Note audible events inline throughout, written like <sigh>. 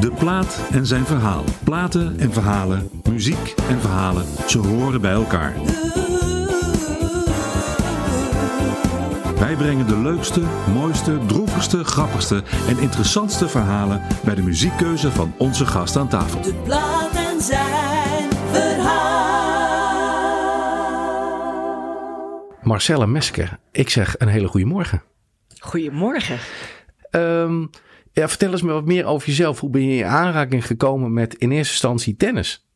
De plaat en zijn verhaal. Platen en verhalen, muziek en verhalen, ze horen bij elkaar. Wij brengen de leukste, mooiste, droevigste, grappigste en interessantste verhalen bij de muziekkeuze van onze gast aan tafel. De plaat en zijn verhaal. Marcella Mesker, ik zeg een hele goede morgen. Goedemorgen. Ehm, ja, vertel eens me wat meer over jezelf. Hoe ben je in aanraking gekomen met in eerste instantie tennis?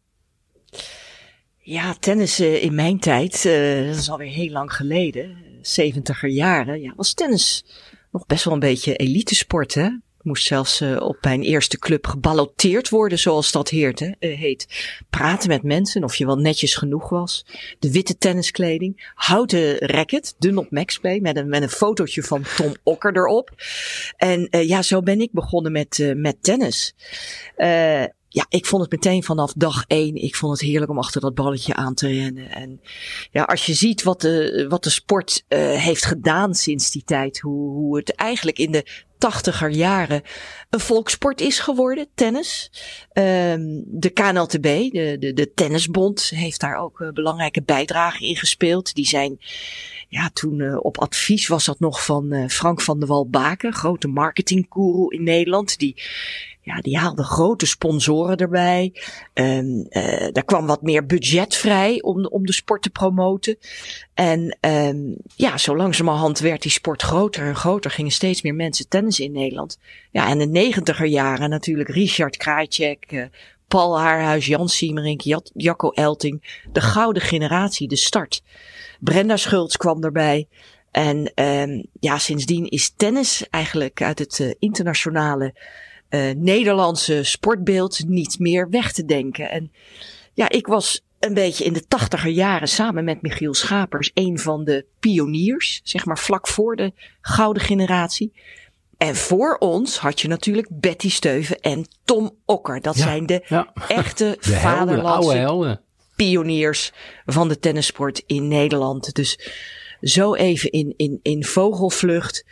Ja, tennis uh, in mijn tijd, uh, dat is alweer heel lang geleden, 70er jaren, ja, was tennis nog best wel een beetje elite sport, hè? Moest zelfs uh, op mijn eerste club geballoteerd worden, zoals dat heet, hè, uh, heet. Praten met mensen, of je wel netjes genoeg was. De witte tenniskleding. Houten racket, op maxplay, met een, met een fotootje van Tom Okker erop. En uh, ja, zo ben ik begonnen met, met tennis ja, ik vond het meteen vanaf dag één. Ik vond het heerlijk om achter dat balletje aan te rennen. En ja, als je ziet wat de, wat de sport heeft gedaan sinds die tijd. Hoe, hoe het eigenlijk in de tachtiger jaren een volkssport is geworden, tennis. Um, de KNLTB, de, de, de tennisbond, heeft daar ook uh, belangrijke bijdrage in gespeeld. Die zijn, ja, toen uh, op advies was dat nog van uh, Frank van der Walbaken, grote marketingguru in Nederland. Die ja, die haalde grote sponsoren erbij. Um, daar kwam wat meer budget vrij om, om de sport te promoten. En um, ja, zo langzamerhand werd die sport groter en groter. Gingen steeds meer mensen tennis in Nederland. Ja, en de negentiger jaren natuurlijk Richard Krajcek, uh, Paul Haarhuis, Jan Siemerink, Jacco Elting. De gouden generatie, de start. Brenda Schultz kwam erbij. En um, ja, sindsdien is tennis eigenlijk uit het uh, internationale uh, Nederlandse sportbeeld niet meer weg te denken. En ja, ik was een beetje in de tachtiger jaren samen met Michiel Schapers een van de pioniers, zeg maar vlak voor de gouden generatie. En voor ons had je natuurlijk Betty Steuven en Tom Okker. Dat ja, zijn de ja. echte de vaderlandse helden, pioniers van de tennissport in Nederland. Dus zo even in, in, in vogelvlucht.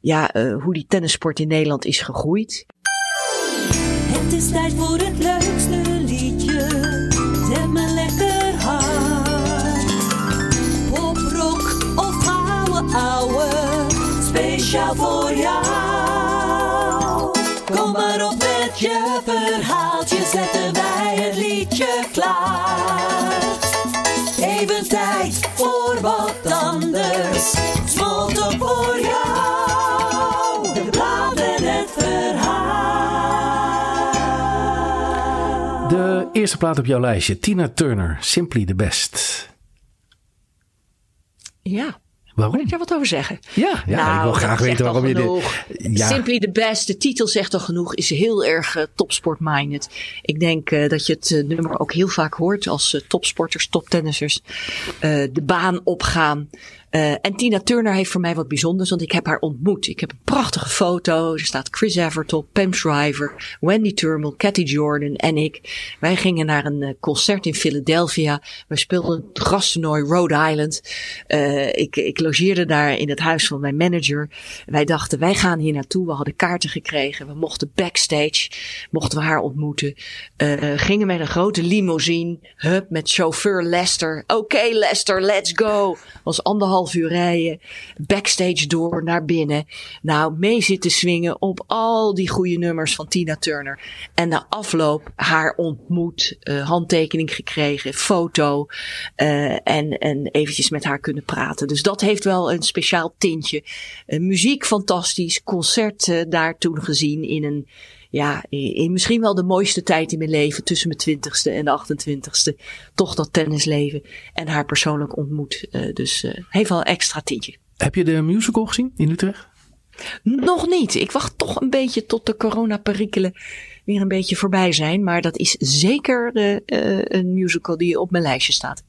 Ja, uh, hoe die tennissport in Nederland is gegroeid. Het is tijd voor het De eerste plaat op jouw lijstje, Tina Turner, Simply the Best. Ja. Waarom? Wil ik daar wat over zeggen? Ja, ja nou, ik wil graag weten waarom je dit... Ja. Simply the best, de titel zegt al genoeg, is heel erg uh, topsport-minded. Ik denk uh, dat je het uh, nummer ook heel vaak hoort als topsporters, toptennissers de baan opgaan. Uh, en Tina Turner heeft voor mij wat bijzonders, want ik heb haar ontmoet. Ik heb een prachtige foto. Er staat Chris Evert op, Pam Shriver, Wendy Turnbull, Cathy Jordan en ik. Wij gingen naar een uh, concert in Philadelphia. We speelden het grastoernooi Rhode Island. Uh, ik, ik logeerde daar in het huis van mijn manager. Wij dachten, wij gaan hier naartoe. We hadden kaarten gekregen. We mochten backstage, mochten we haar ontmoeten. gingen met een grote limousine, hup, met chauffeur Lester. Oké Lester, let's go. Was anderhalf half uur rijden, backstage door naar binnen. Nou, mee zitten swingen op al die goede nummers van Tina Turner. En na afloop haar ontmoet, uh, handtekening gekregen, foto uh, en, en eventjes met haar kunnen praten. Dus dat heeft wel een speciaal tintje. Uh, muziek fantastisch, concert daar toen gezien in een ja, in misschien wel de mooiste tijd in mijn leven, tussen mijn twintigste en de 28ste, toch dat tennisleven en haar persoonlijk ontmoet. Uh, dus uh, heeft wel een extra tintje. Heb je de musical gezien in Utrecht? Nog niet. Ik wacht toch een beetje tot de coronaperikelen weer een beetje voorbij zijn. Maar dat is zeker uh, een musical die op mijn lijstje staat.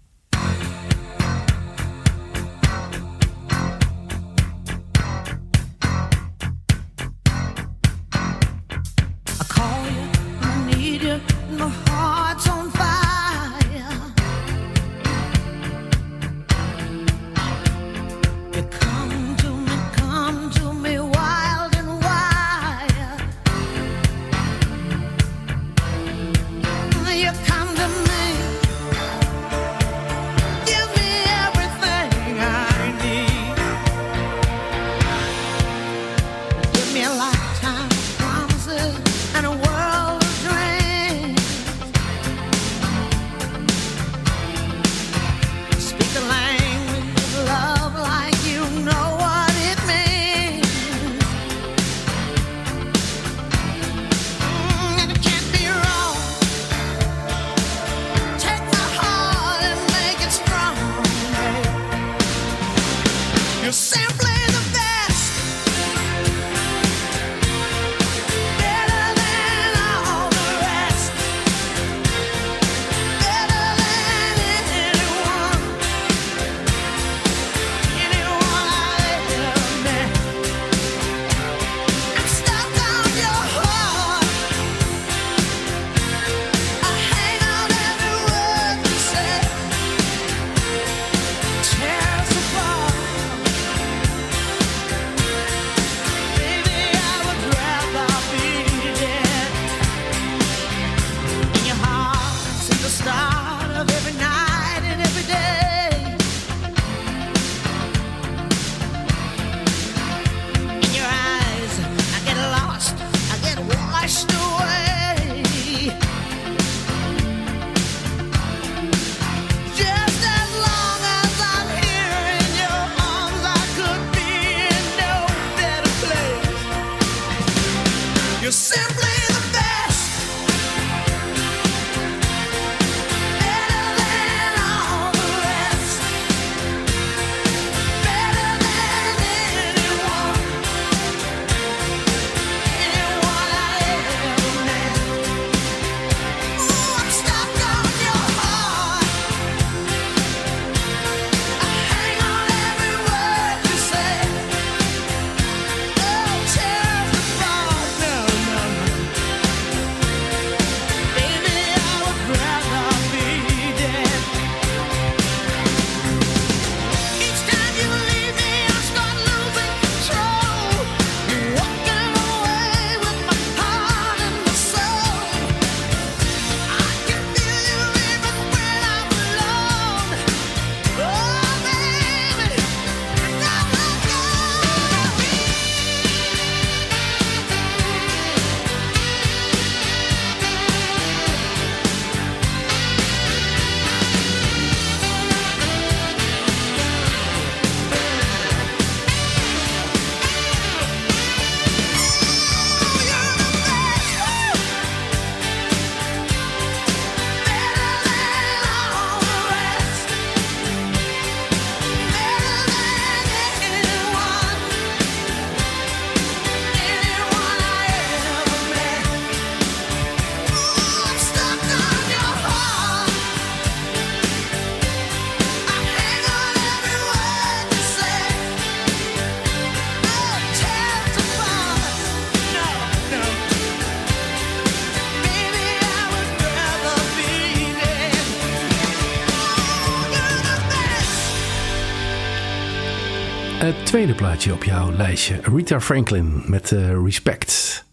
Het tweede plaatje op jouw lijstje. Rita Franklin met uh, Respect.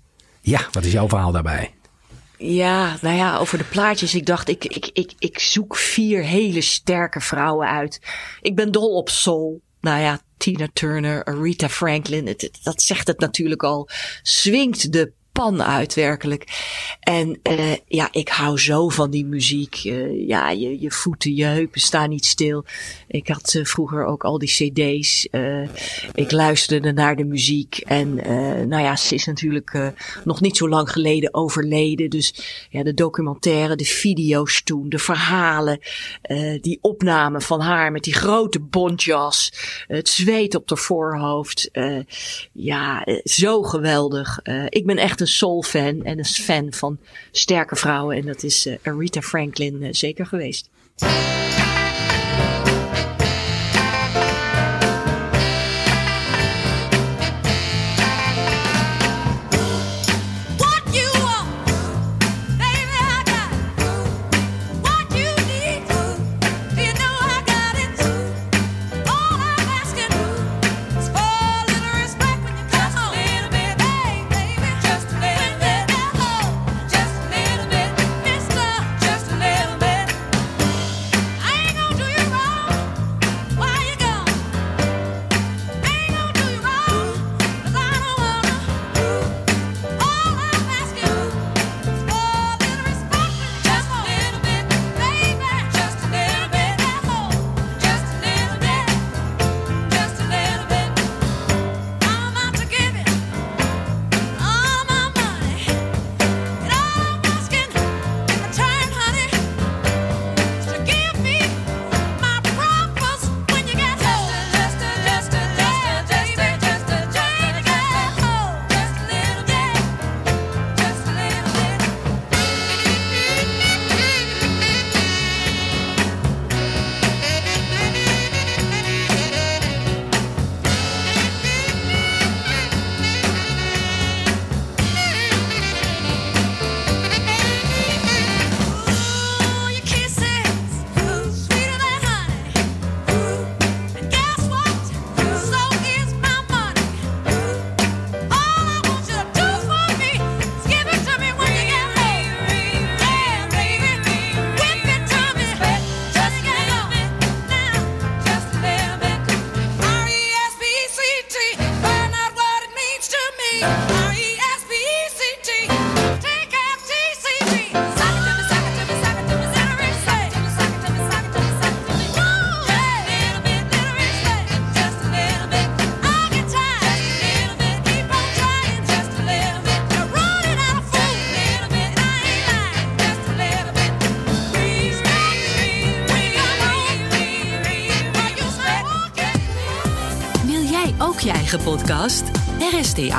Ja, wat is jouw verhaal daarbij? Ja, nou ja, over de plaatjes. Ik dacht, ik, ik, ik, ik zoek vier hele sterke vrouwen uit. Ik ben dol op soul. Nou ja, Tina Turner, Rita Franklin, dat zegt het natuurlijk al. Swingt de pan uit, werkelijk. En uh, ja, ik hou zo van die muziek. Uh, ja, je, je voeten, je heupen staan niet stil. Ik had uh, vroeger ook al die cd's. ik luisterde naar de muziek. En nou ja, ze is natuurlijk nog niet zo lang geleden overleden. Dus ja, de documentaire, de video's toen, de verhalen. die opnamen van haar met die grote bontjas. het zweet op haar voorhoofd. ja, zo geweldig. ik ben echt een soul-fan en een fan van sterke vrouwen. En dat is uh, Aretha Franklin uh, zeker geweest.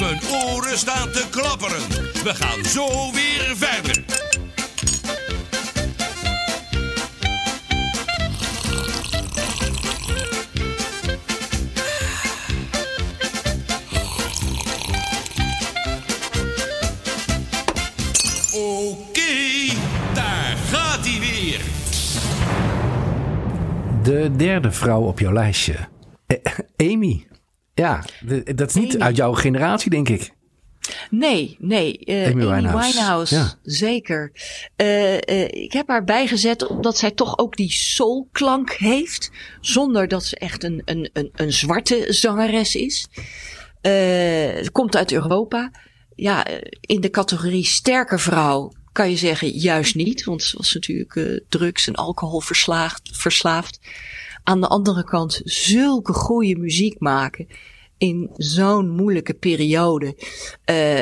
Mijn oren staan te klapperen. We gaan zo weer verder. Oké, daar gaat hij weer. De derde vrouw op jouw lijstje. Eh, Amy. Ja, dat is niet uit jouw generatie, denk ik. Nee, nee. Uh, Amy, Winehouse, ja. zeker. Uh, uh, ik heb haar bijgezet omdat zij toch ook die soulklank heeft. Zonder dat ze echt een, een, een, een zwarte zangeres is. Komt uit Europa. Ja, in de categorie sterke vrouw kan je zeggen juist niet. Want ze was natuurlijk drugs en alcohol verslaafd. verslaafd aan de andere kant zulke goede muziek maken in zo'n moeilijke periode. Uh,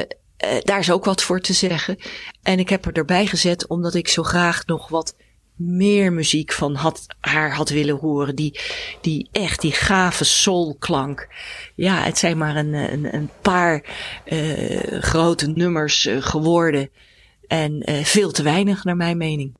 daar is ook wat voor te zeggen. En ik heb er erbij gezet omdat ik zo graag nog wat meer muziek van had, haar had willen horen. Die, die echt, die gave soulklank. Ja, het zijn maar een, een, een paar uh, grote nummers geworden. En veel te weinig naar mijn mening.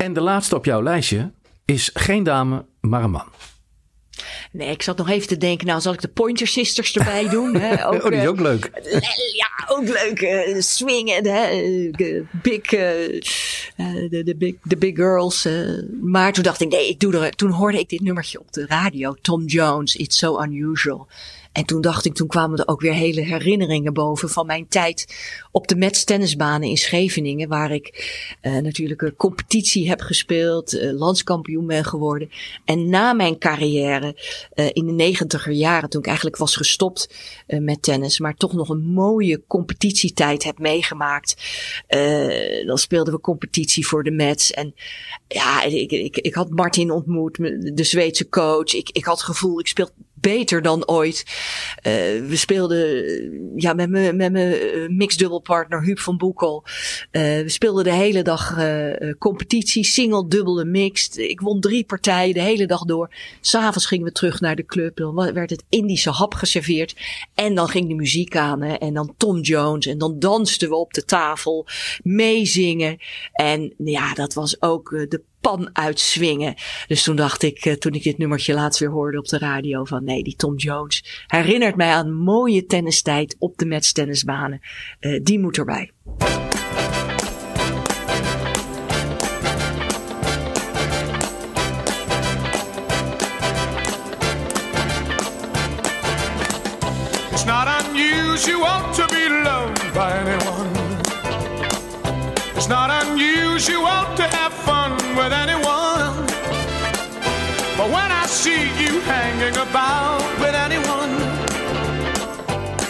En de laatste op jouw lijstje is geen dame, maar een man. Nee, ik zat nog even te denken, nou zal ik de Pointer Sisters erbij <laughs> doen. Hè? oh, die is eh, ook leuk. Ja, ook leuk. eh, swingen, hè? eh, big, de, de big, de big girls. maar toen dacht ik, nee, ik doe er. Toen hoorde ik dit nummertje op de radio. Tom Jones, It's So Unusual. En toen dacht ik, toen kwamen er ook weer hele herinneringen boven van mijn tijd op de Mets tennisbanen in Scheveningen. Waar ik eh, natuurlijk een competitie heb gespeeld, eh, landskampioen ben geworden. En na mijn carrière eh, in de negentiger jaren, toen ik eigenlijk was gestopt met tennis, maar toch nog een mooie competitietijd heb meegemaakt. Dan speelden we competitie voor de Mets. En ja, ik, ik, ik had Martin ontmoet, de Zweedse coach. Ik, ik had het gevoel, ik speel beter dan ooit. Eh, we speelden ja, met mijn met mijn eh, mixdubbelpartner Huub van Boekel. Eh, we speelden de hele dag eh, competitie, single, dubbel en mixed. Ik won drie partijen de hele dag door. S'avonds gingen we terug naar de club. Dan werd het Indische hap geserveerd. En dan ging de muziek aan. En dan Tom Jones. En dan dansten we op de tafel. Meezingen. En ja, dat was ook de pan uitswingen. Dus toen dacht ik, eh, toen ik dit nummertje laatst weer hoorde op de radio, van nee, die Tom Jones herinnert mij aan mooie tennistijd op de Mets tennisbanen. Eh, die moet erbij.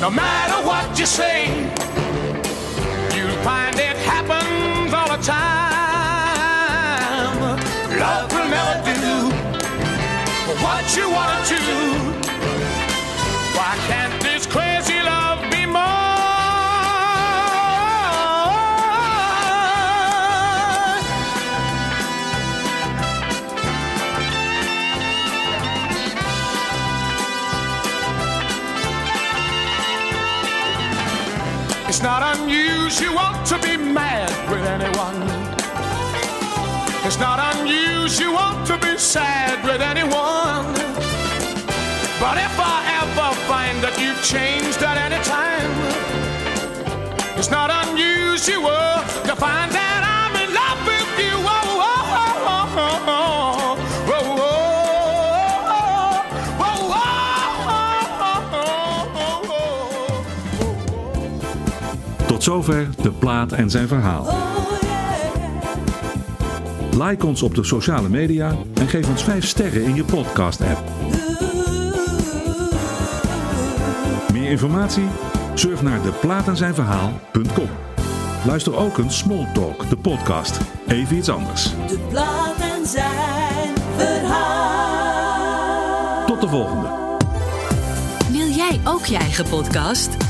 No matter what you say, you'll find it happens all the time. Love will never do what you wanna do. It's not unusual to be mad with anyone. It's not unusual to be sad with anyone. But if I ever find that you've changed at any time, it's not unusual to find that Tot zover de plaat en zijn verhaal. Like ons op de sociale media en geef ons 5 sterren in je podcast-app. Meer informatie? Surf naar deplaatenzijnverhaal.com. Luister ook een Small Talk, de podcast. Even iets anders. De plaat en zijn verhaal. Tot de volgende. Wil jij ook je eigen podcast?